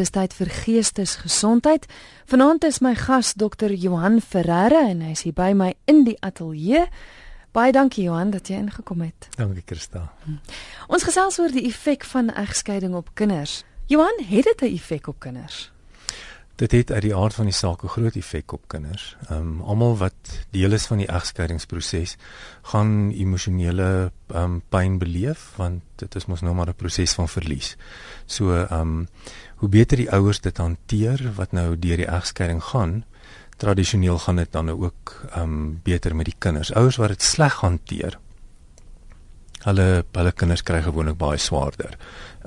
Dis tyd vir geestesgesondheid. Vanaand is my gas Dr. Johan Ferreira en hy is hier by my in die ateljee. Baie dankie Johan dat jy ingekom het. Dankie Christa. Hm. Ons gesels oor die effek van egskeiding op kinders. Johan, het dit 'n effek op kinders? Dit het uit die aard van die saak 'n groot effek op kinders. Ehm um, almal wat deel is van die egskeidingsproses gaan emosionele ehm um, pyn beleef want dit is mos nou maar 'n proses van verlies. So ehm um, hoe beter die ouers dit hanteer wat nou deur die egskeiding gaan, tradisioneel gaan dit dan nou ook um, beter met die kinders. Ouers wat dit sleg hanteer, hulle hulle kinders kry gewoonlik baie swaarder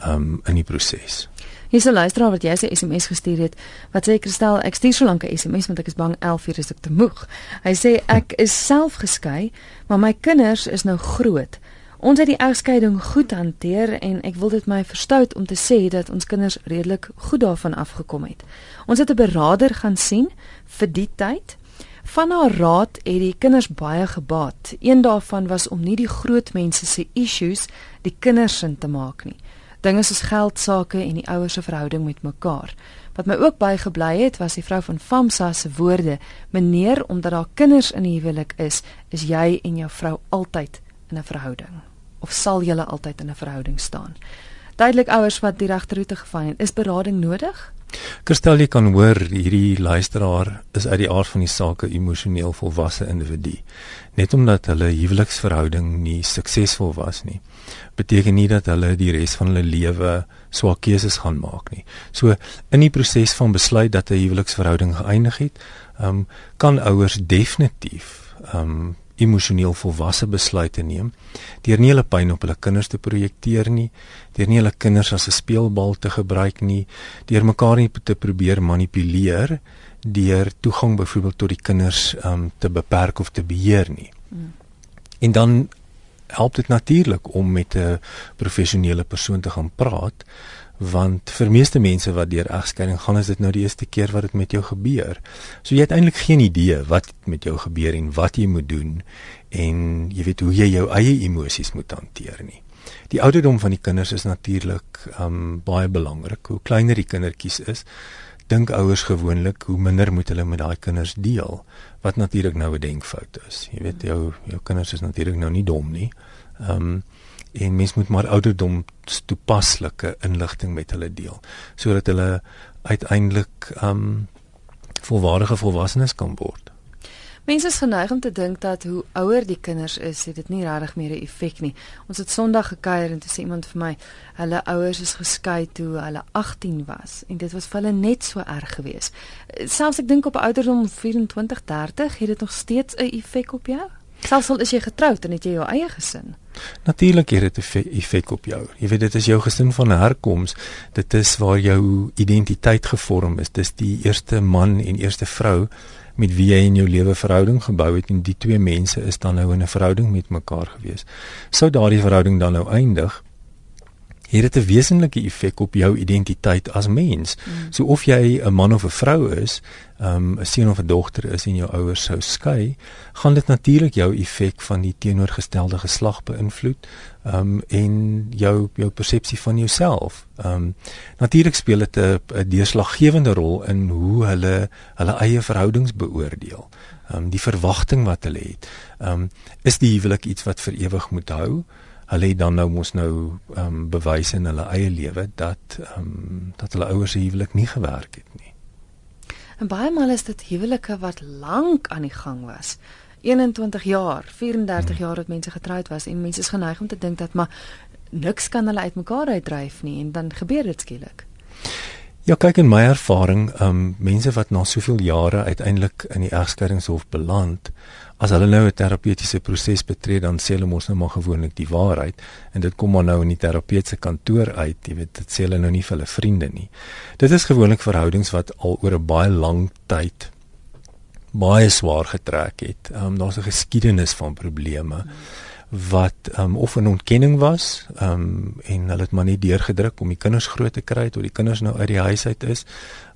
um, in die proses. Hier's 'n luisteraar wat jy sy SMS gestuur het. Wat sê Kristel, ek stuur so lank 'n SMS want ek is bang 11 uur is ek te moeg. Hy sê ek is self geskei, maar my kinders is nou groot. Ons het die egskeiding goed hanteer en ek wil dit my verstout om te sê dat ons kinders redelik goed daarvan afgekom het. Ons het 'n beraader gaan sien vir die tyd. Van haar raad het die kinders baie gebaat. Een daarvan was om nie die groot mense se issues die kinders sin te maak nie dinge soos geld sake en die ouers se verhouding met mekaar. Wat my ook baie gebly het was die vrou van Famsa se woorde: "Meneer, omdat daar kinders in die huwelik is, is jy en jou vrou altyd 'n verhouding of sal julle altyd in 'n verhouding staan." Duidelik ouers wat die regte roete gevind het, is berading nodig? Kristel jy kan hoor hierdie luisteraar is uit die aard van die saak 'n emosioneel volwasse individu. Net omdat hulle huweliksverhouding nie suksesvol was nie, beteken nie dat hulle die res van hulle lewe swak keuses gaan maak nie. So in die proses van besluit dat 'n huweliksverhouding geëindig het, um, kan ouers definitief um, emosioneel volwasse besluite neem deur nie hulle pyn op hulle kinders te projekteer nie, deur nie hulle kinders as 'n speelbal te gebruik nie, deur mekaar nie te probeer manipuleer deur toegang byvoorbeeld tot die kinders um, te beperk of te beheer nie. Mm. En dan help dit natuurlik om met 'n professionele persoon te gaan praat want vir meeste mense wat deur egskeiding gaan is dit nou die eerste keer wat dit met jou gebeur. So jy het eintlik geen idee wat met jou gebeur en wat jy moet doen en jy weet hoe jy jou eie emosies moet hanteer nie. Die ouderdom van die kinders is natuurlik um baie belangrik. Hoe kleiner die kindertjies is, dink ouers gewoonlik hoe minder moet hulle met daai kinders deel wat natuurlik nou 'n denkfout is. Jy weet jou jou kinders is natuurlik nou nie dom nie. Um, en mens moet maar ouderdom toepaslike inligting met hulle deel sodat hulle uiteindelik um, volwaardige volwassenes kan word. Mense is geneig om te dink dat hoe ouer die kinders is, dit nie regtig meer 'n effek nie. Ons het Sondag gekuier en toe sê iemand vir my, hulle ouers is geskei toe hulle 18 was en dit was vir hulle net so erg geweest. Selfs ek dink op ouderdom 24, 30 het dit nog steeds 'n effek op jou. Selfs al is jy getroud en het jy jou eie gesin. Natuurlik het dit 'n effek op jou. Jy weet dit is jou gesin van herkoms. Dit is waar jou identiteit gevorm is. Dis die eerste man en eerste vrou met wie jy in jou lewe verhouding gebou het en die twee mense is dan nou in 'n verhouding met mekaar gewees. Sou daardie verhouding dan nou eindig, het dit 'n wesenlike effek op jou identiteit as mens. Mm. So of jy 'n man of 'n vrou is, um, 'n seun of 'n dogter is en jou ouers sou skei, gaan dit natuurlik jou effek van die teenoorgestelde geslag beïnvloed, um, en jou jou persepsie van jouself. Um natuurlik speel dit 'n deurslaggewende rol in hoe hulle hulle eie verhoudings beoordeel. Um die verwagting wat hulle het. Um is die huwelik iets wat vir ewig moet hou? Hulle het dan nou mos nou ehm um, bewys in hulle eie lewe dat ehm um, dat hulle ouers se huwelik nie gewerk het nie. En baie maal is dit huwelike wat lank aan die gang was. 21 jaar, 34 hmm. jaar wat mense getroud was en mense is geneig om te dink dat maar niks kan hulle uitmekaar uitdryf nie en dan gebeur dit skielik. Ja, kyk in my ervaring, ehm um, mense wat na soveel jare uiteindelik in die egskeidingshof beland, as hulle nou 'n terapeutiese proses betree dan sê hulle mos nou maar gewoonlik die waarheid. En dit kom maar nou in die terapeut se kantoor uit jy weet dit sê hulle nou nie vir hulle vriende nie. Dit is gewoonlik verhoudings wat al oor 'n baie lang tyd baie swaar getrek het. Um, daar's 'n geskiedenis van probleme wat um, of 'n ontkenning was um, en hulle het maar nie deurgedruk om die kinders groot te kry tot die kinders nou uit die huis uit is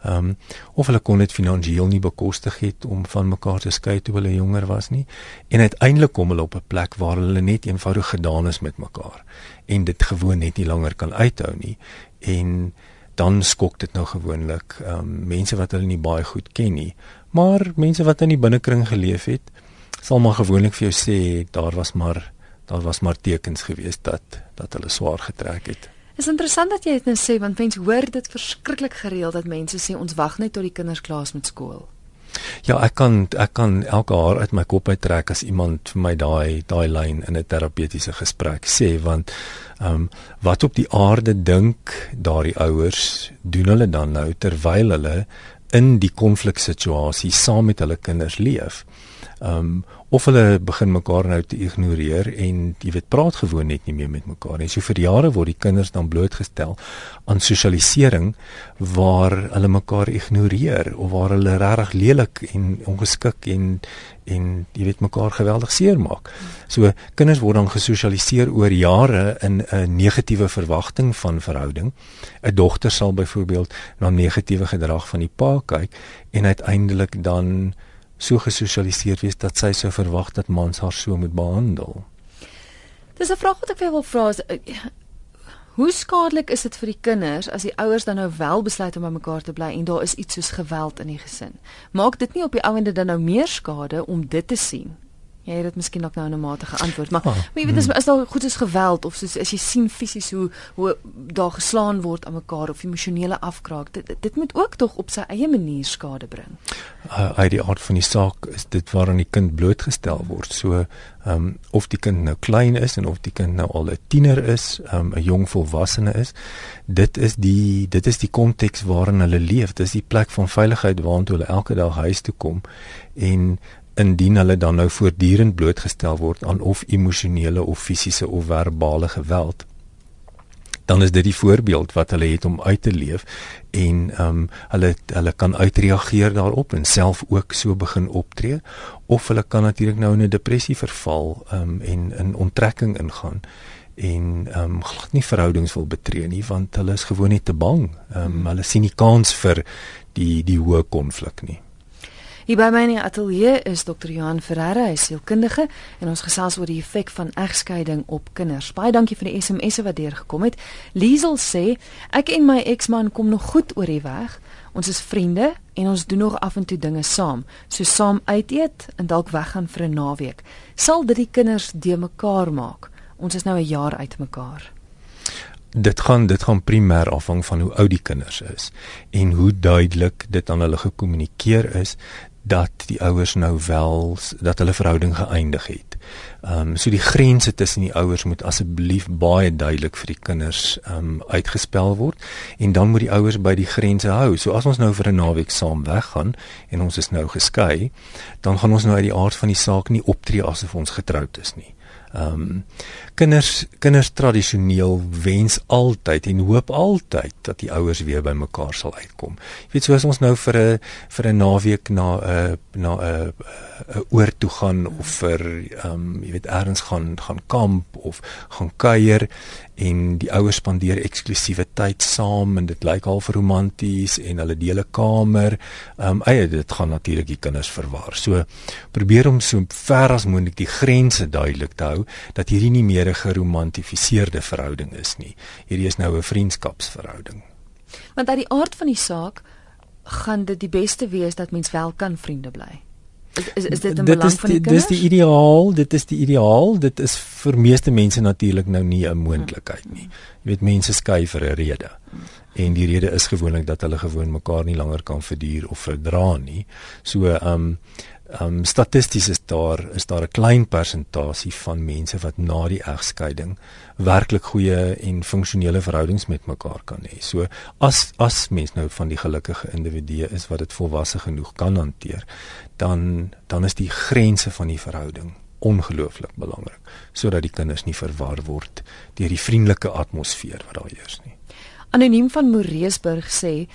um, of hulle kon dit finansiëel nie bekostig het om van mekaar te skei toe hulle jonger was nie. En uiteindelik kom hulle op 'n plek waar hulle net eenvoudig gedaan is met mekaar en dit gewoon net nie langer kan uithou nie. En dan skok dit nou gewoonlik um, mense wat hulle nie baie goed ken nie. Maar mense wat in die binnekring geleef het, sal maar gewoonlik vir jou sê daar was maar daar was maar tekens geweest dat dat hulle swaar getrek het. Dit is interessant dat jy dit nou sê want mense hoor dit verskriklik gereeld dat mense sê ons wag net tot die kinders klaar is met skool. Ja, ek kan ek kan elke haar uit my kop uittrek as iemand vir my daai daai lyn in 'n terapeutiese gesprek sê want ehm um, wat op die aarde dink daardie ouers doen hulle dan nou terwyl hulle in die konfliksituasie saam met hulle kinders leef. Ehm um, of hulle begin mekaar nou te ignoreer en jy weet praat gewoon net nie meer met mekaar nie. So vir jare word die kinders dan blootgestel aan sosialisering waar hulle mekaar ignoreer of waar hulle regtig lelik en ongeskik en en jy weet mekaar geweldig seermaak. So kinders word dan gesosialiseer oor jare in 'n negatiewe verwagting van verhouding. 'n Dogter sal byvoorbeeld na negatiewe gedrag van die pa kyk en uiteindelik dan so gesosialiseer wees dat sy sou verwag dat mans haar so moet behandel. Dis 'n vraag wat ek vir jou wil vra is eh, hoe skadelik is dit vir die kinders as die ouers dan nou wel besluit om by mekaar te bly en daar is iets soos geweld in die gesin? Maak dit nie op die ou ende dan nou meer skade om dit te sien Jy het dit miskien ook nou 'n matige antwoord, maar, ah, maar jy weet as as daar goed is geweld of soos as jy sien fisies hoe hoe daar geslaan word aan mekaar of emosionele afkraak, dit dit moet ook tog op sy eie manier skade bring. Uh, uit die aard van die saak is dit waaraan die kind blootgestel word. So ehm um, of die kind nou klein is en of die kind nou al 'n tiener is, ehm um, 'n jong volwassene is, dit is die dit is die konteks waarin hulle leef. Dit is die plek van veiligheid waartoe hulle elke dag huis toe kom en indien hulle dan nou voortdurend blootgestel word aan of emosionele of fisiese of verbale geweld dan is dit die voorbeeld wat hulle het om uit te leef en ehm um, hulle hulle kan uitreageer daarop en self ook so begin optree of hulle kan natuurlik nou in 'n depressie verval ehm um, en in onttrekking ingaan en ehm um, glad nie verhoudings wil betree nie want hulle is gewoon net te bang. Ehm um, hulle sien nie kans vir die die hoë konflik nie. Hier by my in die ateljee is Dr. Johan Ferreira, hy is sielkundige en ons gesels oor die effek van egskeiding op kinders. Baie dankie vir die SMS'e wat deurgekom het. Liesel sê, ek en my eksman kom nog goed oor die weg. Ons is vriende en ons doen nog af en toe dinge saam, so saam uit eet en dalk weggaan vir 'n naweek. Sal dit die kinders de mekaar maak? Ons is nou 'n jaar uit mekaar dit gaan dit gaan primêr afhang van hoe oud die kinders is en hoe duidelik dit aan hulle gekommunikeer is dat die ouers nou wel dat hulle verhouding geëindig het. Ehm um, so die grense tussen die ouers moet asseblief baie duidelik vir die kinders ehm um, uitgespel word en dan moet die ouers by die grense hou. So as ons nou vir 'n naweek saam weggaan en ons is nou geskei, dan gaan ons nou uit die aard van die saak nie optree asof ons getroud is nie. Ehm um, kinders kinders tradisioneel wens altyd en hoop altyd dat die ouers weer by mekaar sal uitkom. Jy weet soos ons nou vir 'n vir 'n naweek na 'n uh, na 'n uh, 'n oor toe gaan of vir ehm um, jy weet eers gaan gaan kamp of gaan kuier en die ouers spandeer eksklusiewe tyd saam en dit lyk al vir romanties en hulle deel 'n kamer. Ehm um, eie dit gaan natuurlik die kinders verwar. So probeer om so ver as moontlik die grense duidelik te hou dat hierdie nie meer 'n geromantiseerde verhouding is nie. Hierdie is nou 'n vriendskapsverhouding. Want uit die aard van die saak gaan dit die beste wees dat mens wel kan vriende bly. Is is, is dit 'n belang die, van die kinders? Dis die ideaal, dit is die ideaal. Dit is vir meeste mense natuurlik nou nie 'n moontlikheid nie. Jy weet mense skei vir 'n rede. En die rede is gewoonlik dat hulle gewoon mekaar nie langer kan verduur of verdra nie. So ehm um, Ehm um, statisties is daar is daar 'n klein persentasie van mense wat na die egskeiding werklik goeie en funksionele verhoudings met mekaar kan hê. So as as mens nou van die gelukkige individue is wat dit volwasse genoeg kan hanteer, dan dan is die grense van die verhouding ongelooflik belangrik sodat die kinders nie verwar word deur die vriendelike atmosfeer wat daar heers nie. Anoniem van Moreesburg sê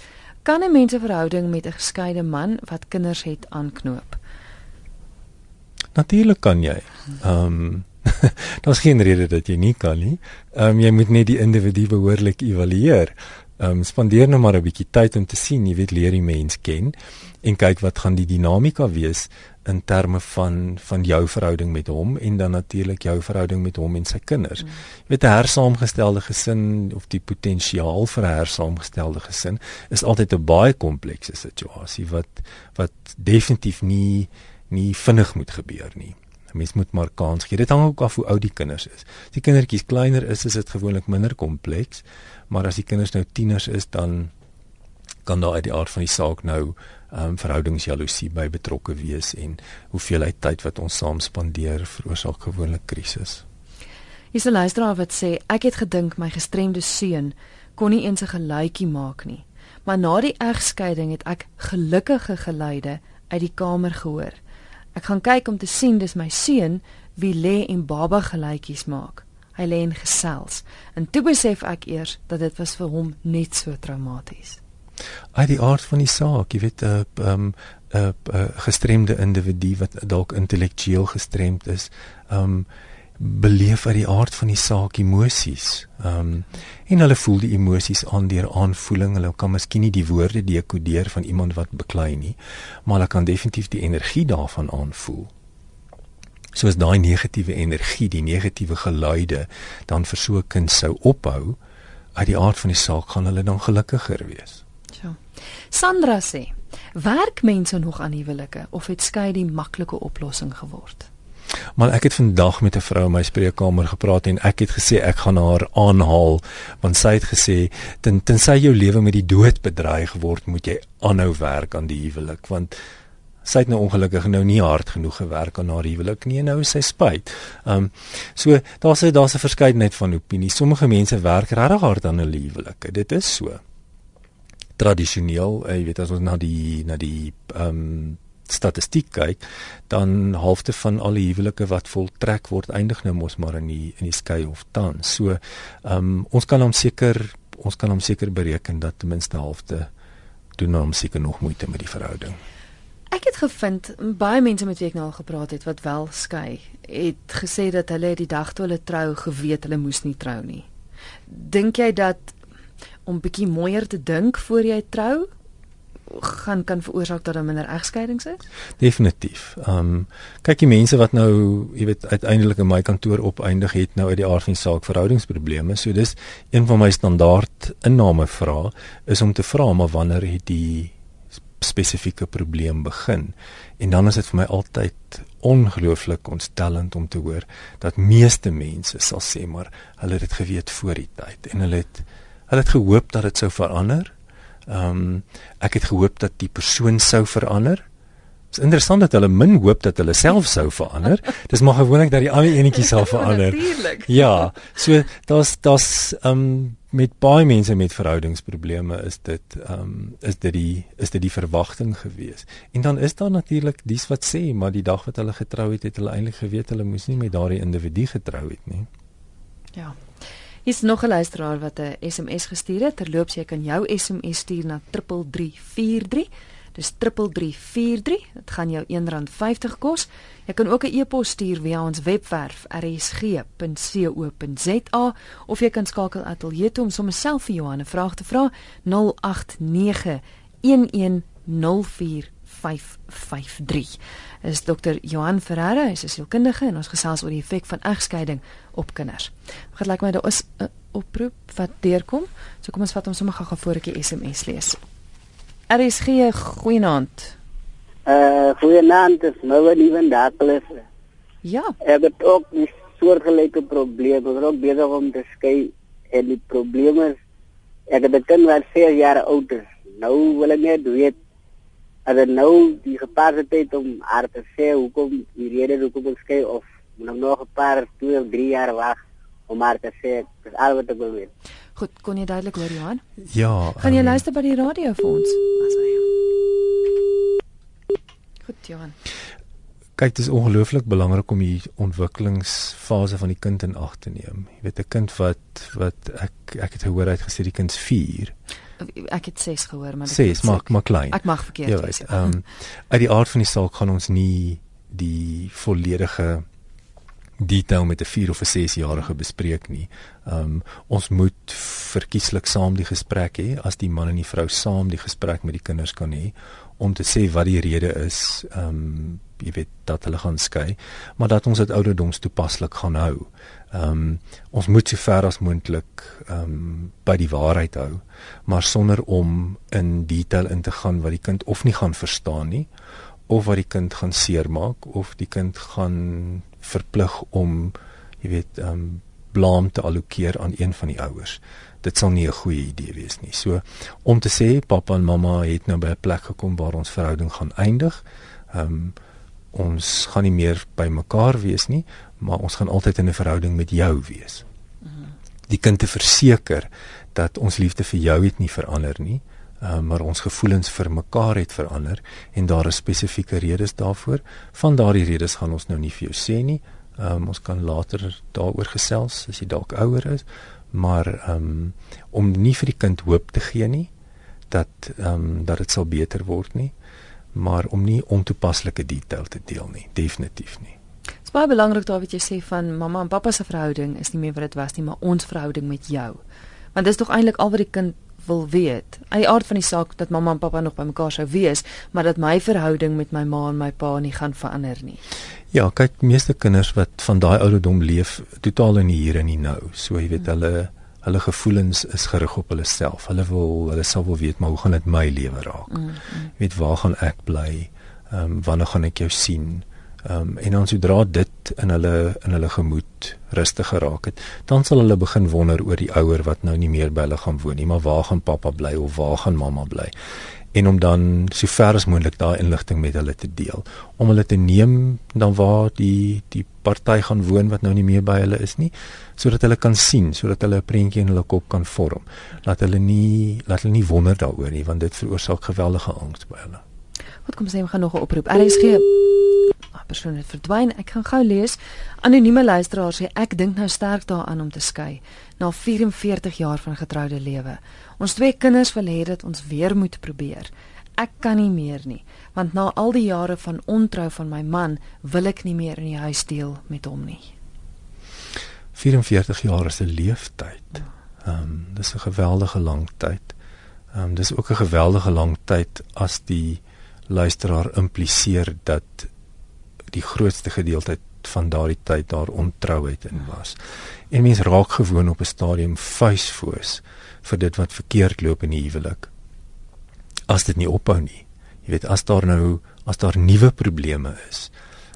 kan 'n mens 'n verhouding met 'n geskeide man wat kinders het aanknoop? Natuurlik kan jy. Ehm um, daar's geen rede dat jy nie kan nie. Ehm um, jy moet net die individu behoorlik evalueer. Ehm um, spandeer nou maar 'n bietjie tyd om te sien, jy weet leer die mens ken en kyk wat gaan die dinamika wees in terme van van jou verhouding met hom en dan natuurlik jou verhouding met hom en sy kinders. Mm. Jy weet 'n hersaamgestelde gesin of die potensiaal vir 'n hersaamgestelde gesin is altyd 'n baie komplekse situasie wat wat definitief nie nie vinnig moet gebeur nie. 'n Mens moet maar kans gee. Dit hang ook af hoe oud die kinders is. As die kindertjies kleiner is, is dit gewoonlik minder kompleks, maar as die kinders nou tieners is, dan kan daar uit die aard van die saak nou um, verhoudingsjaloesie by betrokke wees en hoeveelheid tyd wat ons saam spandeer veroorsaak gewoonlik krisis. Hier's 'n luisteraar wat sê ek het gedink my gestremde seun kon nie eens 'n geluidjie maak nie. Maar na die egskeiding het ek gelukkige geluide uit die kamer gehoor. Ek gaan kyk om te sien dis my seun wie lê en baba geluidjies maak. Hy lê en gesels. En toe besef ek eers dat dit was vir hom net so traumaties uit die aard van die saak, jy weet 'n uh, um, uh, uh, gestremde individu wat dalk intellektueel gestremd is, um beleef uit die aard van die saak emosies. Um en hulle voel die emosies aan deur aanvoeling. Hulle kan miskien nie die woorde dekodeer van iemand wat beklei nie, maar hulle kan definitief die energie daarvan aanvoel. Soos daai negatiewe energie, die negatiewe geluide dan vir so 'n kind sou ophou, uit die aard van die saak gaan hulle dan gelukkiger wees. Sandra sê: "Werk mense nog aan huwelike of het skei die maklike oplossing geword?" Maar ek het vandag met 'n vrou in my spreekkamer gepraat en ek het gesê ek gaan haar aanhaal want sy het gesê ten tensy jou lewe met die dood bedreig word, moet jy aanhou werk aan die huwelik want sy het nou ongelukkig nou nie hard genoeg gewerk aan haar huwelik nie en nou is sy spyt. Ehm um, so daar's 'n daar's 'n verskeidenheid van opinies. Sommige mense werk regtig hard aan hulle huwelike. Dit is so tradisioneel, uh, jy weet as ons na die na die ehm um, statistiek kyk, dan halfte van al die huwelike wat voltrek word eindig nou mos maar in die in die skei of dan. So ehm um, ons kan hom seker ons kan hom seker bereken dat ten minste halfte doen hom seker nog moeite met die verhouding. Ek het gevind baie mense met wie ek nou al gepraat het wat wel skei, het gesê dat hulle die dag toe hulle trou geweet hulle moes nie trou nie. Dink jy dat om bietjie mooier te dink voor jy trou gaan kan veroorsaak dat daar minder egskeidings is? Definitief. Ehm um, kyk die mense wat nou, jy weet, uiteindelik in my kantoor opeindig het nou uit die aard van die saak verhoudingsprobleme. So dis een van my standaard inname vrae is om te vra maar wanneer het die spesifieke probleem begin? En dan is dit vir my altyd ongelooflik ontstellend om te hoor dat meeste mense sal sê maar hulle het dit geweet voor die tyd en hulle het Hulle het gehoop dat dit sou verander. Ehm um, ek het gehoop dat die persoon sou verander. Dit is interessant dat hulle min hoop dat hulle self sou verander. Dis maar gewoonlik dat die ander enetjie sal verander. Natuurlik. Ja, so daar's daar's ehm um, met baie mense met verhoudingsprobleme is dit ehm um, is dit die is dit die verwagting gewees. En dan is daar natuurlik dies wat sê maar die dag wat hulle getrou het, het hulle eintlik geweet hulle moes nie met daardie individu getrou het nie. Ja. Hier's nog 'n luisteraar wat 'n SMS gestuur het. Terloops, jy kan jou SMS stuur na 3343. Dis 3343. Dit gaan jou R1.50 kos. Jy kan ook 'n e-pos stuur via ons webwerf rsg.co.za of jy kan skakel ateljee toe om sommer self vir Johan 'n vraag te vra 089 1104553 is Dr. Johan Ferreira, hy is 'n sielkundige en ons gesels oor die effek van egskeiding op kinders. Wat lyk my daar is 'n oproep wat deurkom. So kom ons vat hom sommer gou-gou voor ek die SMS lees. Gee goeienaand. Uh goeienaand, dis nou liewe Dakles. Ja. Ek het ook 'n soortgelyke probleem, ek is ook besig om te skei en die probleem is ek het 'n kind wat 4 jaar oud is. Nou wil ek net weet as dit nou die gepaste tyd om haar te sê hoekom die rede hoekom ek skei of moet nog 'n paar 2 of 3 jaar wag om haar te sê dis al wat ek wil weet. Goed, kon jy duidelik hoor Johan? Ja. Gaan jy um, luister by die radio vir ons? Asai. Goed, Johan. Kyk, dit is ongelooflik belangrik om die ontwikkelingsfase van die kind in ag te neem. Jy weet 'n kind wat wat ek ek het gehoor hy het gesê die kind 4 ek het 6 gehoor maar 6 maak maar klein. Ek mag verkeerd ja, wees. Ehm um, uit die aard van die saak gaan ons nie die volledige detail met 'n 4 of 'n 6 jarige bespreek nie. Um ons moet verkieslik saam die gesprek hê as die man en die vrou saam die gesprek met die kinders kan hê om te sê wat die rede is. Um jy weet dat hulle gaan skei, maar dat ons dit ouderdoms toepaslik gaan hou. Um ons moet so ver as moontlik um by die waarheid hou, maar sonder om in detail in te gaan wat die kind of nie gaan verstaan nie of wat die kind gaan seermaak of die kind gaan verplig om jy weet ehm um, blame te allokeer aan een van die ouers. Dit sal nie 'n goeie idee wees nie. So om te sê pappa en mamma het nou by 'n plek gekom waar ons verhouding gaan eindig. Ehm um, ons gaan nie meer by mekaar wees nie, maar ons gaan altyd in 'n verhouding met jou wees. Die kind te verseker dat ons liefde vir jou het nie verander nie. Uh, maar ons gevoelens vir mekaar het verander en daar is spesifieke redes daarvoor. Van daardie redes gaan ons nou nie vir jou sê nie. Um, ons kan later daaroor gesels as jy dalk ouer is, maar um, om nie vir die kind hoop te gee nie dat um, dat dit sal beter word nie, maar om nie ontoepaslike detail te deel nie, definitief nie. Dit is baie belangrik daar wat jy sê van mamma en pappa se verhouding is nie meer wat dit was nie, maar ons verhouding met jou. Want dis tog eintlik al wat die kind wil weet. Hy aard van die saak dat mamma en pappa nog by mekaar sou wees, maar dat my verhouding met my ma en my pa nie gaan verander nie. Ja, kyk, meeste kinders wat van daai ouderdom leef, totaal in die hier en die nou. So jy weet hulle hulle gevoelens is gerig op hulle self. Hulle wil hulle sal wil weet maar hoe gaan dit my lewe raak? Mm, mm. Weet waar gaan ek bly? Ehm um, wanneer gaan ek jou sien? Ehm um, en dan sodra dit in hulle in hulle gemoed rustig geraak het, dan sal hulle begin wonder oor die ouer wat nou nie meer by hulle gaan woon nie, maar waar gaan pappa bly of waar gaan mamma bly? En om dan so ver as moontlik daai inligting met hulle te deel, om hulle te neem dan waar die die party gaan woon wat nou nie meer by hulle is nie, sodat hulle kan sien, sodat hulle 'n prentjie in hulle kop kan vorm. Laat hulle nie laat hulle nie wonder daaroor nie, want dit veroorsaak geweldige angs by hulle. Wat kom sê, ons gaan nog 'n oproep. RSG persoon het verdwyn. Ek gaan gou lees. Anonieme luisteraar sê ek dink nou sterk daaraan om te skei na 44 jaar van getroude lewe. Ons twee kinders wil hê dat ons weer moet probeer. Ek kan nie meer nie, want na al die jare van ontrou van my man, wil ek nie meer in die huis deel met hom nie. 44 jaar is 'n leeftyd. Ehm um, dis 'n geweldige lang tyd. Ehm um, dis ook 'n geweldige lang tyd as die luisteraar impliseer dat die grootste gedeelte van daardie tyd daar ontrouheid in was. En mense raak gewoon op 'n stadium vuisfoos vir dit wat verkeerd loop in die huwelik. As dit nie ophou nie. Jy weet as daar nou as daar nuwe probleme is.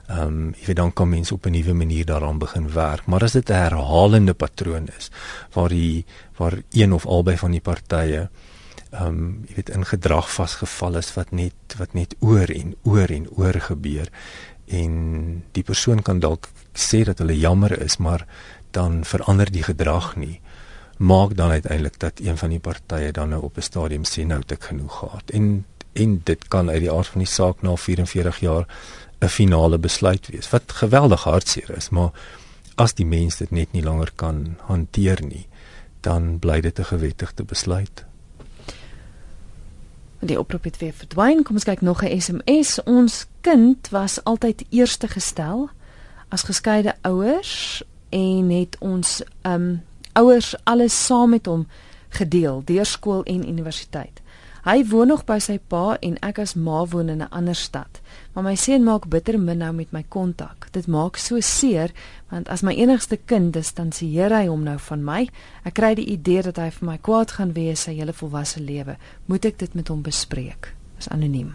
Ehm um, jy weet dan kom mense op 'n nuwe manier daaraan begin werk, maar as dit 'n herhalende patroon is waar die waar een of albei van die partye ehm um, jy weet in gedrag vasgevall is wat net wat net oor en oor en oor gebeur en die persoon kan dalk sê dat hulle jammer is, maar dan verander die gedrag nie. Maak dan uiteindelik dat een van die partye dan nou op 'n stadium sê nou het ek genoeg gehad. En en dit kan uit die aard van die saak na 44 jaar 'n finale besluit wees wat geweldig hartseer is, maar as die mens dit net nie langer kan hanteer nie, dan bly dit 'n gewettigde besluit. Die oproep het weer verdwyn. Kom ons kyk nog 'n SMS. Ons kind was altyd eerste gestel as geskeide ouers en het ons um ouers alles saam met hom gedeel deur skool en universiteit. Hy woon nog by sy pa en ek as ma woon in 'n ander stad. Maar my seun maak bitter min nou met my kontak. Dit maak so seer want as my enigste kind is, dan sieer hy hom nou van my. Ek kry die idee dat hy vir my kwaad gaan wees sy hele volwasse lewe. Moet ek dit met hom bespreek? Is anoniem.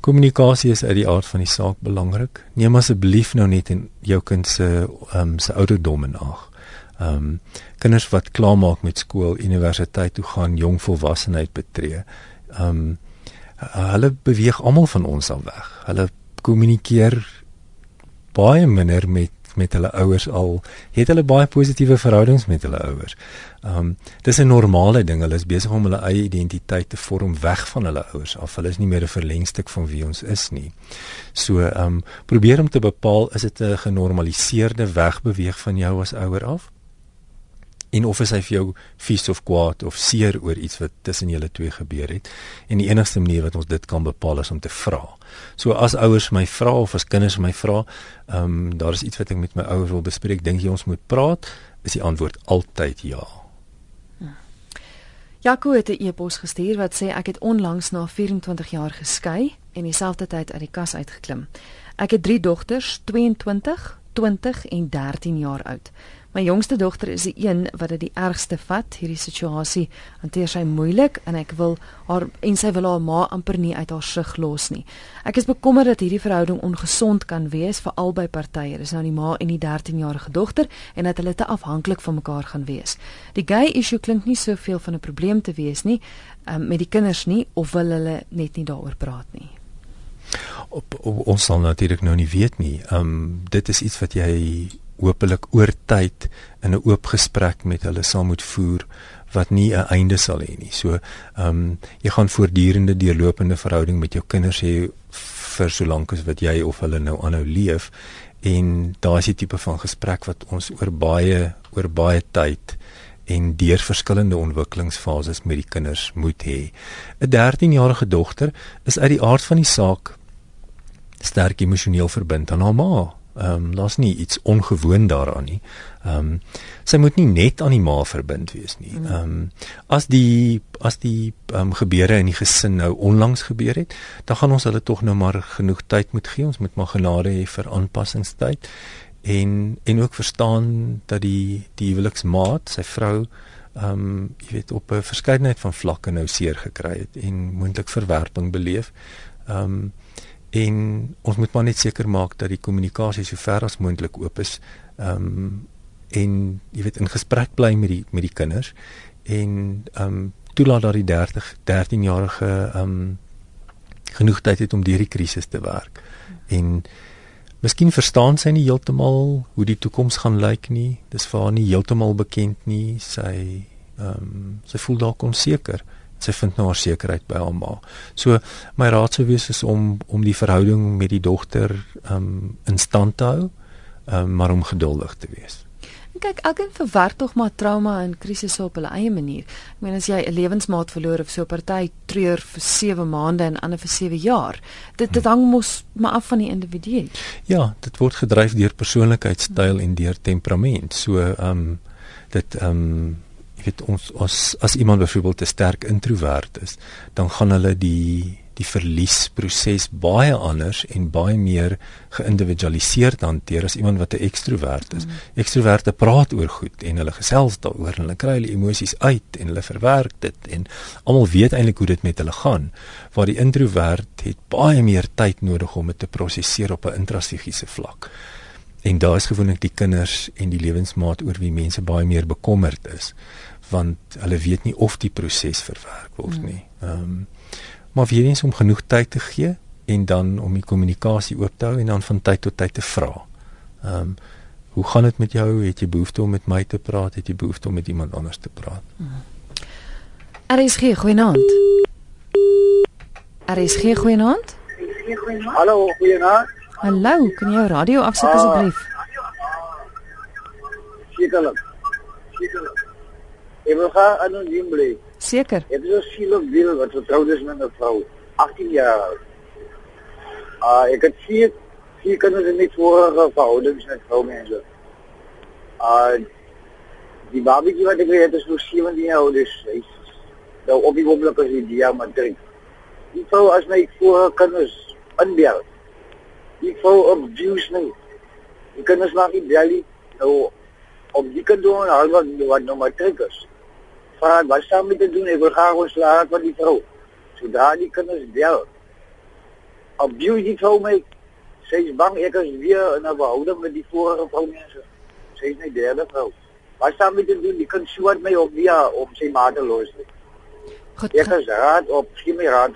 Kommunikasie is uit die aard van die saak belangrik. Neem asseblief nou net in jou kind se ehm um, se ouderdom in ag. Ehm um, kinders wat klaarmaak met skool, universiteit toe gaan, jong volwassenheid betree. Ehm um, hulle beweeg almal van ons al weg. Hulle kommunikeer baie minder met met hulle ouers al het hulle baie positiewe verhoudings met hulle ouers. Um dis 'n normale ding. Hulle is besig om hulle eie identiteit te vorm weg van hulle ouers af. Hulle is nie meer 'n verlengstuk van wie ons is nie. So um probeer om te bepaal is dit 'n genormaliseerde wegbeweeg van jou as ouer af? En of hy vir jou vies of kwaad of seer oor iets wat tussen julle twee gebeur het en die enigste manier wat ons dit kan bepaal is om te vra. So as ouers my vra of as kinders my vra, ehm um, daar is iets wat ek met my ouers wil bespreek, dink jy ons moet praat? Is die antwoord altyd ja. Jaco het 'n e-pos gestuur wat sê ek het onlangs na 24 jaar geskei en dieselfde tyd uit die kas uitgeklim. Ek het 3 dogters, 22, 20 en 13 jaar oud. My jongste dogter is die een wat dit die ergste vat. Hierdie situasie hanteer sy moeilik en ek wil haar en sy wil haar ma amper nie uit haar sig los nie. Ek is bekommerd dat hierdie verhouding ongesond kan wees vir albei partye. Dis nou die ma en die 13-jarige dogter en dat hulle te afhanklik van mekaar gaan wees. Die gay issue klink nie soveel van 'n probleem te wees nie um, met die kinders nie of wil hulle net nie daaroor praat nie. Op, op ons sal natuurlik nou nie weet nie. Ehm um, dit is iets wat jy hopelik oor tyd in 'n oop gesprek met hulle saam moet voer wat nie 'n einde sal hê nie. So, ehm um, jy gaan voortdurende deurlopende verhouding met jou kinders hê vir so lank as wat jy of hulle nou aanhou leef en daar is 'n tipe van gesprek wat ons oor baie oor baie tyd en deur verskillende ontwikkelingsfases met die kinders moet hê. 'n 13-jarige dogter is uit die aard van die saak sterk emosioneel verbind aan haar ma Ehm um, daar's nie iets ongewoon daaraan nie. Ehm um, sy moet nie net aan die ma verbind wees nie. Mm. Ehm um, as die as die ehm um, gebeure in die gesin nou onlangs gebeur het, dan gaan ons hulle tog nou maar genoeg tyd moet gee. Ons moet maar genade hê vir aanpassingstyd en en ook verstaan dat die die huweliksmaat, sy vrou ehm um, jy weet op 'n verskeidenheid van vlakke nou seer gekry het en moontlik verwerping beleef. Ehm um, en ons moet maar net seker maak dat die kommunikasie so ver as moontlik oop is. Ehm um, en jy weet in gesprek bly met die met die kinders en ehm um, toelaat dat die 30 13 jarige ehm um, genoeg tyd het om deur die krisis te werk. En miskien verstaan sy nie heeltemal hoe die toekoms gaan lyk nie. Dis vir haar nie heeltemal bekend nie. Sy ehm um, sy voel dalk onseker sy vind nou haar sekerheid by haar ma. So my raad sou wees is om om die verhouding met die dogter um in stand te hou, um maar om geduldig te wees. Kyk, elkeen verwerk tog maar trauma en krisisse op hulle eie manier. Ek meen as jy 'n lewensmaat verloor of so 'n party treur vir 7 maande en ander vir 7 jaar, dit dit hang mos maar af van die individu. Ja, dit word gedryf deur persoonlikheidstyl en deur temperament. So um dit um jy weet ons as as iemand byvoorbeeld 'n sterk introwert is, dan gaan hulle die die verliesproses baie anders en baie meer geïndividualiseerd hanteer as iemand wat 'n ekstrowert is. Mm. Ekstrowerte praat oor goed en hulle gesels daaroor en hulle kry hulle emosies uit en hulle verwerk dit en almal weet eintlik hoe dit met hulle gaan. Waar die introwert het baie meer tyd nodig om dit te prosesseer op 'n intrasegiese vlak. En daar is gewoonlik die kinders en die lewensmaat oor wie mense baie meer bekommerd is want hulle weet nie of die proses verwerk word hmm. nie. Ehm um, maar weer eens om genoeg tyd te gee en dan om die kommunikasie oop te hou en dan van tyd tot tyd te vra. Ehm um, hoe gaan dit met jou? Het jy behoefte om met my te praat? Het jy behoefte om met iemand anders te praat? Hmm. RSG goeienaand. RSG goeienaand. Hallo, goeienaand. Hallo, kan jy jou radio afsit ah. asseblief? Sekerlik. Sekerlik. Ek wil gaan anoniem bly. Seker. Ek is 'n sielig wil wat getroud is met 'n vrou, 18 jaar. Ah, uh, ek het vier vier kinders in die vorige verhoudings met vroumense. Ah, uh, die babatjie wat ek het is nog 17 jaar oud, dus hy is nou op die oomblik as die diamantrik. Die vrou as my vorige kinders inbel. Die vrou abuse my. Die kinders maak nie bel nie. Nou op die kantoor al wat wat nou maar triggers vraag wat saam met te doen. Ek wil graag ontslagen van die vrou. Zodra die kinders bel. Abuse die vrou my. Sy is bang ek is weer in 'n verhouding met die vorige vrou mense. Sy is my derde vrou. Wat saam met te doen? Die kind soort my op via om sy ma te los. Goed. Ek is raad op gee my raad.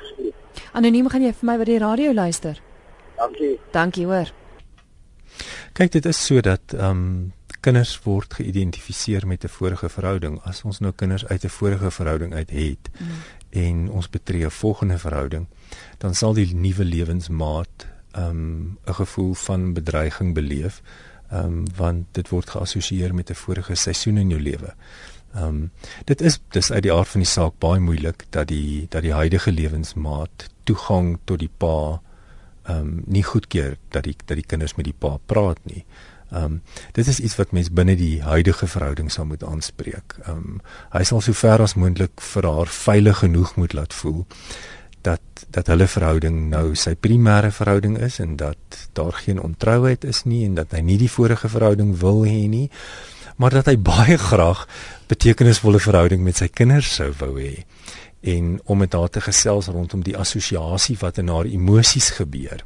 Anoniem gaan jy vir my by die radio luister. Dankie. Dankie hoor. Kyk dit is sodat ehm um, kinders word geïdentifiseer met 'n vorige verhouding. As ons nou kinders uit 'n vorige verhouding uit het mm. en ons betree 'n volgende verhouding, dan sal die nuwe lewensmaat 'n um, gevoel van bedreiging beleef. Ehm um, want dit word geassosieer met 'n vorige seisoen in jou lewe. Ehm um, dit is dis uit die aard van die saak baie moeilik dat die dat die huidige lewensmaat toegang tot die pa ehm um, nie goedkeur dat die dat die kinders met die pa praat nie. Ehm um, dit is iets wat mens binne die huidige verhouding sal moet aanspreek. Ehm um, hy sal so ver as moontlik vir haar veilig genoeg moet laat voel dat dat hulle verhouding nou sy primêre verhouding is en dat daar geen ontrouheid is nie en dat hy nie die vorige verhouding wil hê nie maar dat hy baie graag betekenisvolle verhouding met sy kinders sou wou hê en om met haar te gesels rondom die assosiasie wat in haar emosies gebeur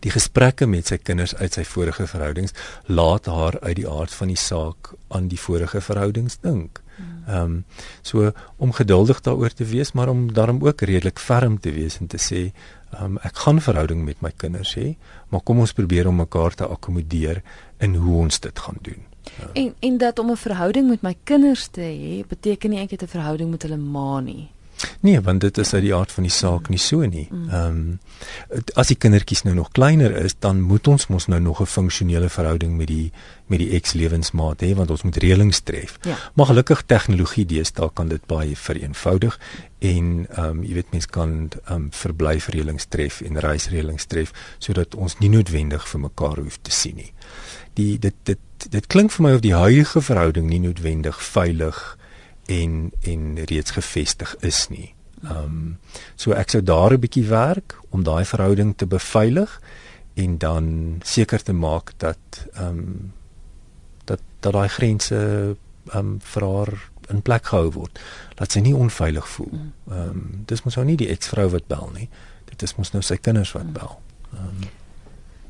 die gesprekke met sy kinders uit sy vorige verhoudings laat haar uit die aard van die saak aan die vorige verhoudings dink. Ehm um, so om geduldig daaroor te wees, maar om daarom ook redelik ferm te wees en te sê, ehm um, ek gaan verhouding met my kinders hê, maar kom ons probeer om mekaar te akkommodeer in hoe ons dit gaan doen. Ja. En en dat om 'n verhouding met my kinders te hê, beteken nie ek het 'n verhouding met hulle ma nie. Nee, want dit is uit die aard van die saak nie so nie. Mm. Ehm um, as die kindertjies nou nog kleiner is, dan moet ons mos nou nog 'n funksionele verhouding met die met die ekslewensmaat hê want ons moet reëlings tref. Ja. Maar gelukkig tegnologie deesdae kan dit baie vereenvoudig en ehm um, jy weet mense kan ehm um, verblyfreëlings tref en reisreëlings tref sodat ons nie noodwendig vir mekaar hoef te sien nie. Die dit dit dit klink vir my of die huidige verhouding nie noodwendig veilig is en en reeds gevestig is nie. Ehm um, so ek sou daar 'n bietjie werk om daai verhouding te beveilig en dan seker te maak dat ehm um, dat dat daai grense ehm um, vir haar in plek gehou word. Dat sy nie onveilig voel. Mm. Ehm um, dis mos nou nie die eksvrou wat bel nie. Dit is mos nou sy kinders wat bel. Ehm um,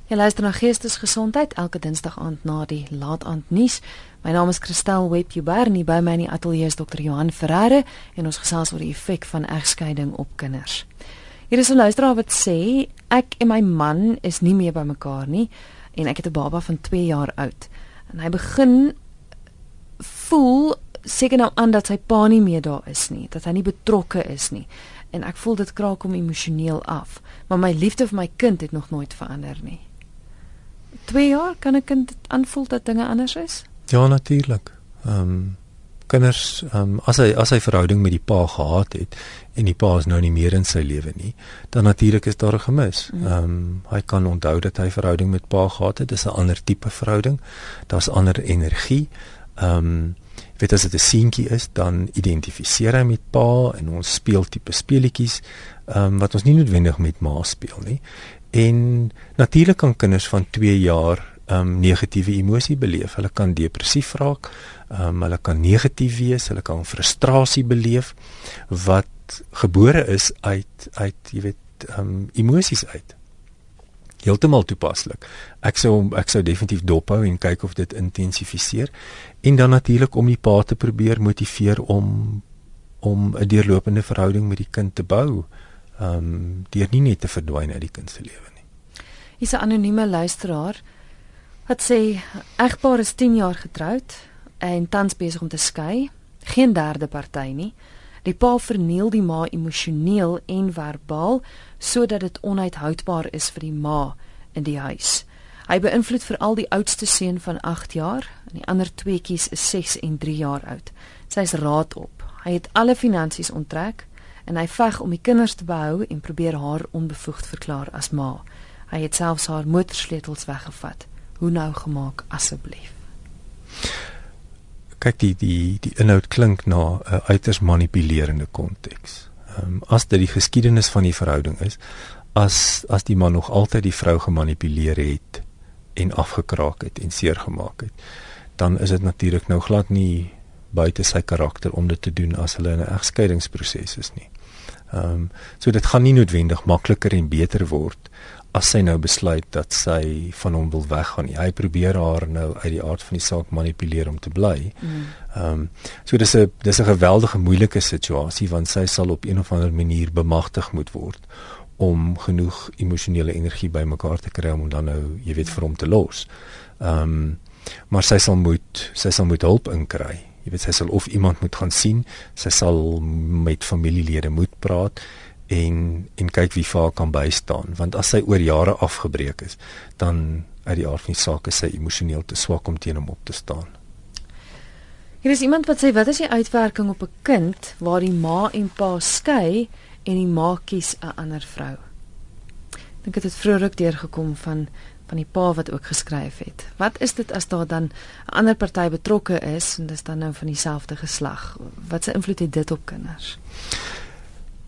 Jy luister na Geestesgesondheid elke Dinsdag aand na die laat aand nuus. My naam is Christel Webber en by my in die ateljee is Dr. Johan Ferreira en ons gesels oor die effek van egskeiding op kinders. Hier is 'n luisteraar wat sê ek en my man is nie meer by mekaar nie en ek het 'n baba van 2 jaar oud. En hy begin voel seker nou aan dat sy pa nie meer daar is nie, dat hy nie betrokke is nie en ek voel dit kraak hom emosioneel af, maar my liefde vir my kind het nog nooit verander nie. 2 jaar kan 'n kind aanvoel dat dinge anders is? Ja, natuurlik. Ehm um, kinders ehm um, as hy as hy verhouding met die pa gehad het en die pa is nou nie meer in sy lewe nie, dan natuurlik is daar 'n gemis. Mhm. Ehm um, hy kan onthou dat hy verhouding met pa gehad het. Dis 'n ander tipe verhouding. Daar's ander energie. Ehm um, weet as dit 'n seentjie is, dan identifiseer hy met pa en ons speel tipe speletjies ehm um, wat ons nie noodwendig met ma speel nie. En natuurlik kan kinders van 2 jaar ehm um, negatiewe emosie beleef. Hulle kan depressief raak. Ehm um, hulle kan negatief wees, hulle kan frustrasie beleef wat gebore is uit uit jy weet ehm um, emosies uit. Heeltemal toepaslik. Ek sou ek sou definitief dophou en kyk of dit intensifiseer en dan natuurlik om die pa te probeer motiveer om om 'n deurlopende verhouding met die kind te bou ehm um, deur nie net te verdwyn uit die kind se lewe nie. Hier's 'n anonieme luisteraar wat sê egpaar is 10 jaar getroud en tans besig om te skei. Geen derde party nie. Die pa verniel die ma emosioneel en verbaal sodat dit onuithoudbaar is vir die ma in die huis. Hy beïnvloed veral die oudste seun van 8 jaar en die ander tweeetjies is 6 en 3 jaar oud. Sy's raad op. Hy het alle finansies onttrek en hy veg om die kinders te behou en probeer haar onbevoegd verklaar as ma. Hy het selfs haar motorsleutels weggevat. Hoe nou gemaak asseblief? Kyk die die die inhoud klink na 'n uiters manipulerende konteks. Ehm um, as dit die geskiedenis van die verhouding is, as as die man nog altyd die vrou gemanipuleer het en afgekraak het en seer gemaak het, dan is dit natuurlik nou glad nie buite sy karakter om dit te doen as hulle in 'n egskeidingsproses is nie. Ehm um, so dit gaan nie noodwendig makliker en beter word as sy nou besluit dat sy van hom wil weggaan. Hy probeer haar nou uit die aard van die saak manipuleer om te bly. Mm. Ehm mm. um, so dis 'n dis 'n geweldige moeilike situasie want sy sal op een of ander manier bemagtig moet word om genoeg emosionele energie bymekaar te kry om dan nou, jy weet, vir hom te los. Ehm um, maar sy sal moet sy sal moet hulp inkry jy weet sy sal of iemand moet gaan sien, sy sal met familielede moet praat en en kyk wie vir haar kan bystaan want as sy oor jare afgebreek is dan uit die aard van die saak is sy emosioneel te swak om teen hom op te staan. Hier is iemand wat sê wat is die uitwerking op 'n kind waar die ma en pa skei en die ma kies 'n ander vrou? Dink dit het vroeër ook deurgekom van van die pa wat ook geskryf het. Wat is dit as daar dan 'n ander party betrokke is en dis dan nou van dieselfde geslag? Wat se invloed het dit op kinders?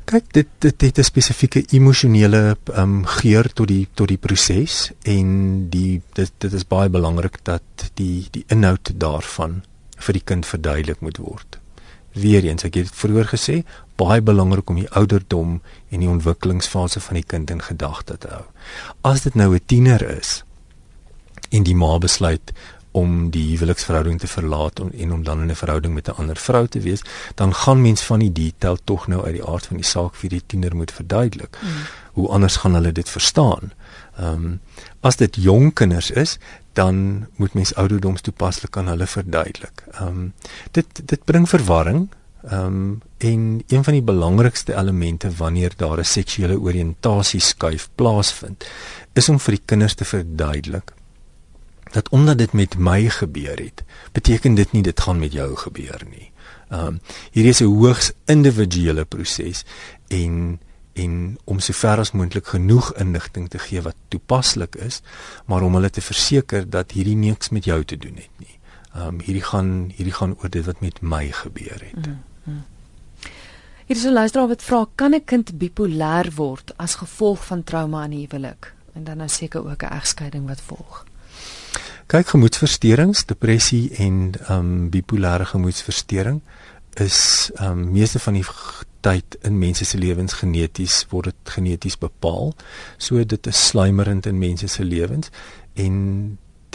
Kyk, dit dit het 'n spesifieke emosionele ehm um, geur tot die tot die proses en die dit dit is baie belangrik dat die die inhoud daarvan vir die kind verduidelik moet word. Weereens, ek het vroeër gesê, baie belangrik om die ouderdom en die ontwikkelingsfase van die kind in gedagte te hou. As dit nou 'n tiener is en die ma besluit om die huweliksverhouding te verlaat en, en om dan in 'n verhouding met 'n ander vrou te wees, dan gaan mens van die detail tog nou uit die aard van die saak vir die tiener moet verduidelik. Mm. Hoe anders gaan hulle dit verstaan? Ehm um, as dit jong kinders is, dan moet mens ouderdoms toepaslik aan hulle verduidelik. Ehm um, dit dit bring verwarring Ehm um, en een van die belangrikste elemente wanneer daar 'n seksuele oriëntasie skuif plaasvind, is om vir die kinders te verduidelik dat omdat dit met my gebeur het, beteken dit nie dit gaan met jou gebeur nie. Ehm um, hier is 'n hoogs individuele proses en en om sover as moontlik genoeg inligting te gee wat toepaslik is, maar om hulle te verseker dat hierdie niks met jou te doen het nie. Ehm um, hierdie gaan hierdie gaan oor dit wat met my gebeur het. Mm. Hier is 'n luisteraar wat vra: Kan 'n kind bipolêr word as gevolg van trauma in huwelik? En dan nou seker ook 'n egskeiding wat volg. Kyk, gemoedversteurings, depressie en ehm um, bipolêre gemoedversteuring is ehm um, meeste van die tyd in mense se lewens geneties word dit geneties bepaal. So dit is sluimerend in mense se lewens en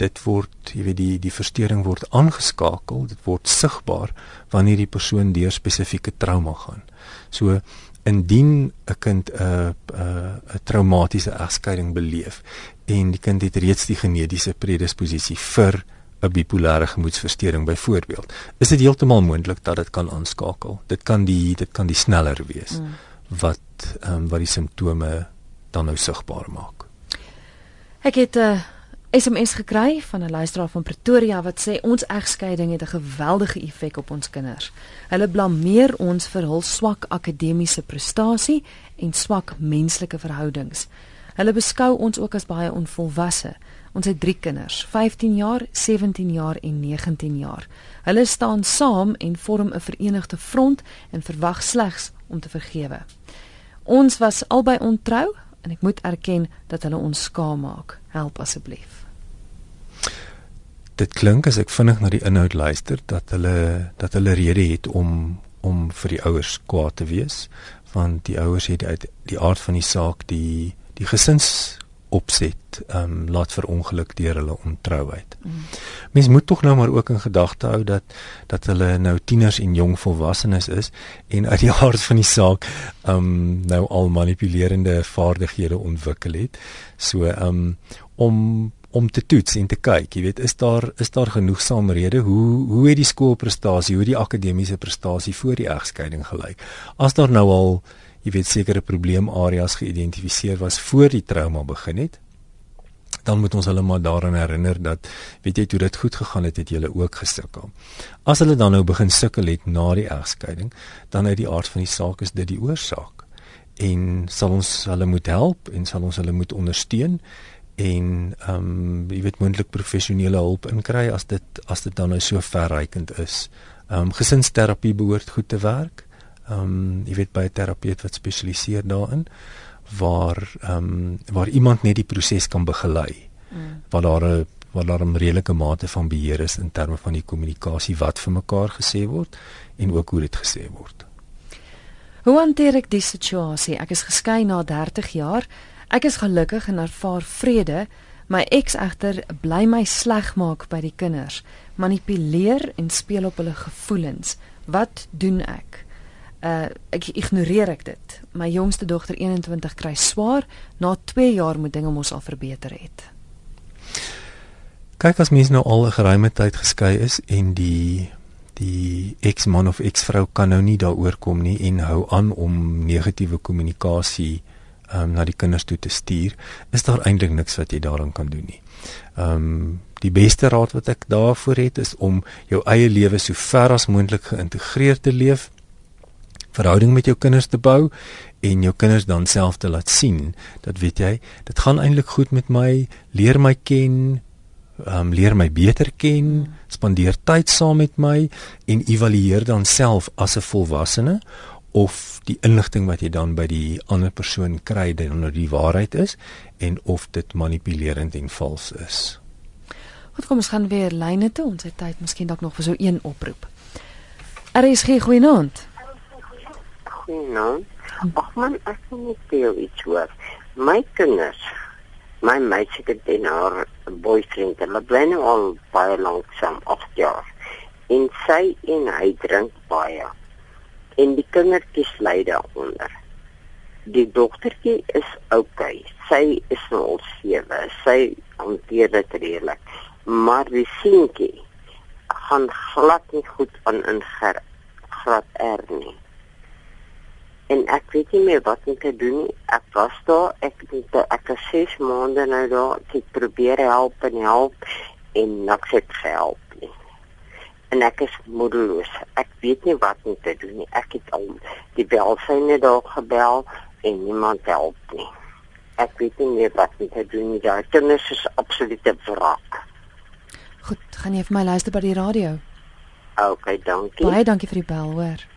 dit word jy weet die die verstoring word aangeskakel dit word sigbaar wanneer die persoon deur spesifieke trauma gaan so indien 'n kind 'n 'n 'n traumatiese egskeiding beleef en die kind het reeds die genetiese predisposisie vir 'n bipolêre gemoedversteuring byvoorbeeld is dit heeltemal moontlik dat dit kan aanskakel dit kan die dit kan die sneller wees mm. wat ehm um, wat die simptome dan nou sigbaar maak ek het 'n uh eh, SMS gekry van 'n luisteraar van Pretoria wat sê ons egskeiding het 'n geweldige effek op ons kinders. Hulle blameer ons vir hul swak akademiese prestasie en swak menslike verhoudings. Hulle beskou ons ook as baie onvolwasse. Ons het 3 kinders, 15 jaar, 17 jaar en 19 jaar. Hulle staan saam en vorm 'n verenigde front en verwag slegs om te vergewe. Ons was albei ontrou en ek moet erken dat hulle ons skaam maak. Help asseblief dit klink as ek vinnig na die inhoud luister dat hulle dat hulle rede het om om vir die ouers kwaad te wees want die ouers het uit die aard van die saak die die gesins opset ehm um, laat vir ongeluk deur hulle ontrouheid. Mm. Mens moet tog nou maar ook in gedagte hou dat dat hulle nou tieners en jong volwassenes is en uit die aard van die saak ehm um, nou al manipulerende vaardighede ontwikkel het. So ehm um, om om te toets en te kyk, jy weet, is daar is daar genoegsame rede hoe hoe het die skoolprestasie, hoe die akademiese prestasie voor die egskeiding gelyk? As daar nou al, jy weet, sekere probleemareas geïdentifiseer was voor die trauma begin het, dan moet ons hulle maar daaraan herinner dat weet jy toe dit goed gegaan het, het jy ook gesukkel. As hulle dan nou begin sukkel het na die egskeiding, dan uit die aard van die saak is dit die oorsaak en sal ons hulle moet help en sal ons hulle moet ondersteun en ehm um, jy weet moontlik professionele hulp inkry as dit as dit dan nou so verrykend is. Ehm um, gesinsterapie behoort goed te werk. Ehm um, jy weet by 'n terapeut wat spesialiseer daarin waar ehm um, waar iemand net die proses kan begelei. Mm. Waar daar 'n waar daar 'n redelike mate van beheer is in terme van die kommunikasie wat vir mekaar gesê word en ook hoe dit gesê word. Hoe hanteer ek die situasie? Ek is geskei na 30 jaar. Ek is gelukkig en ervaar vrede. My ex egter bly my sleg maak by die kinders, manipuleer en speel op hulle gevoelens. Wat doen ek? Uh ek ignoreer ek dit. My jongste dogter 21 kry swaar, na 2 jaar moet dinge mos al verbeter het. Kyk as mens nou al 'n geruime tyd geskei is en die die ex-man of ex-vrou kan nou nie daaroor kom nie en hou aan om negatiewe kommunikasie um, na die kinders toe te stuur, is daar eintlik niks wat jy daaraan kan doen nie. Ehm um, die beste raad wat ek daarvoor het is om jou eie lewe so ver as moontlik geïntegreerd te leef verhouding met jou kinders te bou en jou kinders dan self te laat sien dat weet jy dit gaan eintlik goed met my leer my ken um, leer my beter ken spandeer tyd saam met my en evalueer dan self as 'n volwassene of die inligting wat jy dan by die ander persoon kry dan nou die waarheid is en of dit manipulerend en vals is. Wat kom ons gaan weer lyne toe ons het tyd miskien dalk nog vir so een oproep. RSG goeienaand. Goeienaand. Ag man, ek wil net jou iets hoor. My kinders, my meisie het en haar boyfriend, hulle bly nou al baie lank saam, 8 jaar. En sy en hy drink baie. En die kindertjies ly daaronder. Die dogtertjie is. Okay. Sy is nou al 7. Sy hanteer dit redelik. Maar die seentjie gaan glad nie goed aan in graad R nie en ek weet nie meer wat om te doen nie. Ek was daar, ek het ek het 6 maande nou daar, ek probeer help en help en niks het gehelp nie. En ek is moedeloos. Ek weet nie wat om te doen nie. Ek het al die belsyne daar gebel en niemand help nie. Ek weet nie meer wat om te doen nie. Ja, dit is absolute wrak. Goed, gaan jy vir my luister by die radio? OK, dankie. Baie dankie vir die bel, hoor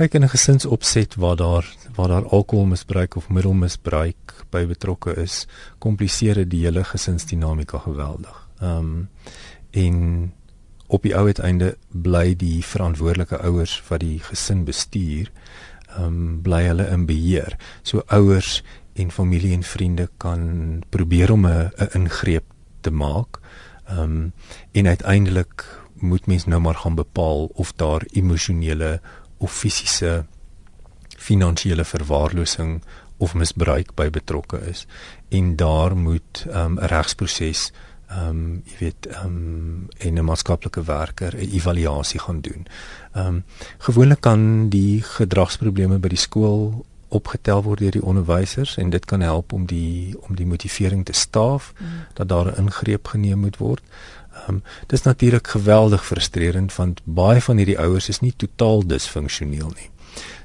kyk in 'n gesinsopset waar daar waar daar alkoholmisbruik of middelmisbruik by betrokke is, kompliseer dit die hele gesinsdinamika geweldig. Ehm um, en op die ou uiteinde bly die verantwoordelike ouers wat die gesin bestuur, ehm um, bly hulle in beheer. So ouers en familie en vriende kan probeer om 'n ingreep te maak. Ehm um, en uiteindelik moet mens nou maar gaan bepaal of daar emosionele of fisiese finansiële verwaarlosing of misbruik by betrokke is en daar moet 'n um, regsproses ehm um, jy weet ehm um, 'n maatskaplike werker 'n evaluasie gaan doen. Ehm um, gewoonlik kan die gedragsprobleme by die skool opgetel word deur die onderwysers en dit kan help om die om die motivering te staaf mm. dat daar 'n ingreep geneem moet word. Ehm um, dis natuurlik geweldig frustrerend want baie van hierdie ouers is nie totaal disfunksioneel nie.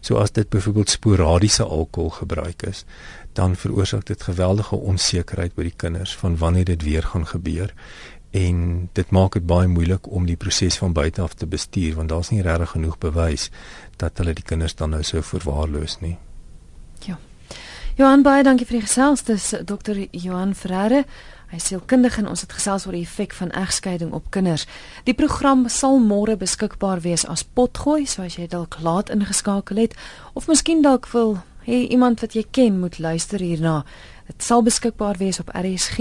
So as dit byvoorbeeld sporadiese alkoholgebruik is, dan veroorsaak dit geweldige onsekerheid by die kinders van wanneer dit weer gaan gebeur en dit maak dit baie moeilik om die proses van buite af te bestuur want daar's nie regtig genoeg bewys dat hulle die kinders dan nou so verwaarloos nie. Ja. Johan baie dankie vir die gesels. Dis Dr. Johan Ferreira. Hy is sielkundige en ons het gesels oor die effek van egskeiding op kinders. Die program sal môre beskikbaar wees as potgooi, so as jy dalk laat ingeskakel het of miskien dalk wil hê iemand wat jy ken moet luister hierna. Dit sal beskikbaar wees op rsg.co.za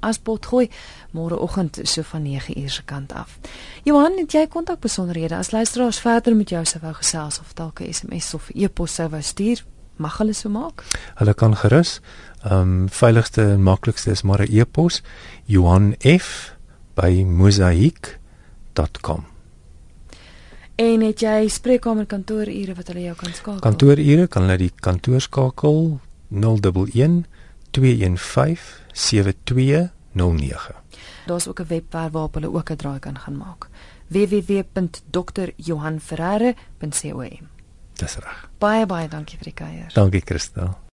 as potgooi môreoggend so van 9uur se kant af. Johan, het jy kontak besonderhede as luisteraars verder met jou sou wou gesels of dalk 'n SMS of e-pos sou wou stuur? Mag hulle so maak? Hulle kan gerus Ehm um, veiligste en maklikste is maar 'n e-pos Johan F by mosaik.com. En het jy spreekkamer kantoorure wat hulle jou kan skakel? Kantoorure kan hulle die kantoor skakel 011 215 7209. Daar's ook 'n webwerf waarop hulle ook 'n draai kan gaan maak. www.drjohanferreira.com. Dis reg. Baie baie dankie vir die kuier. Dankie Christel.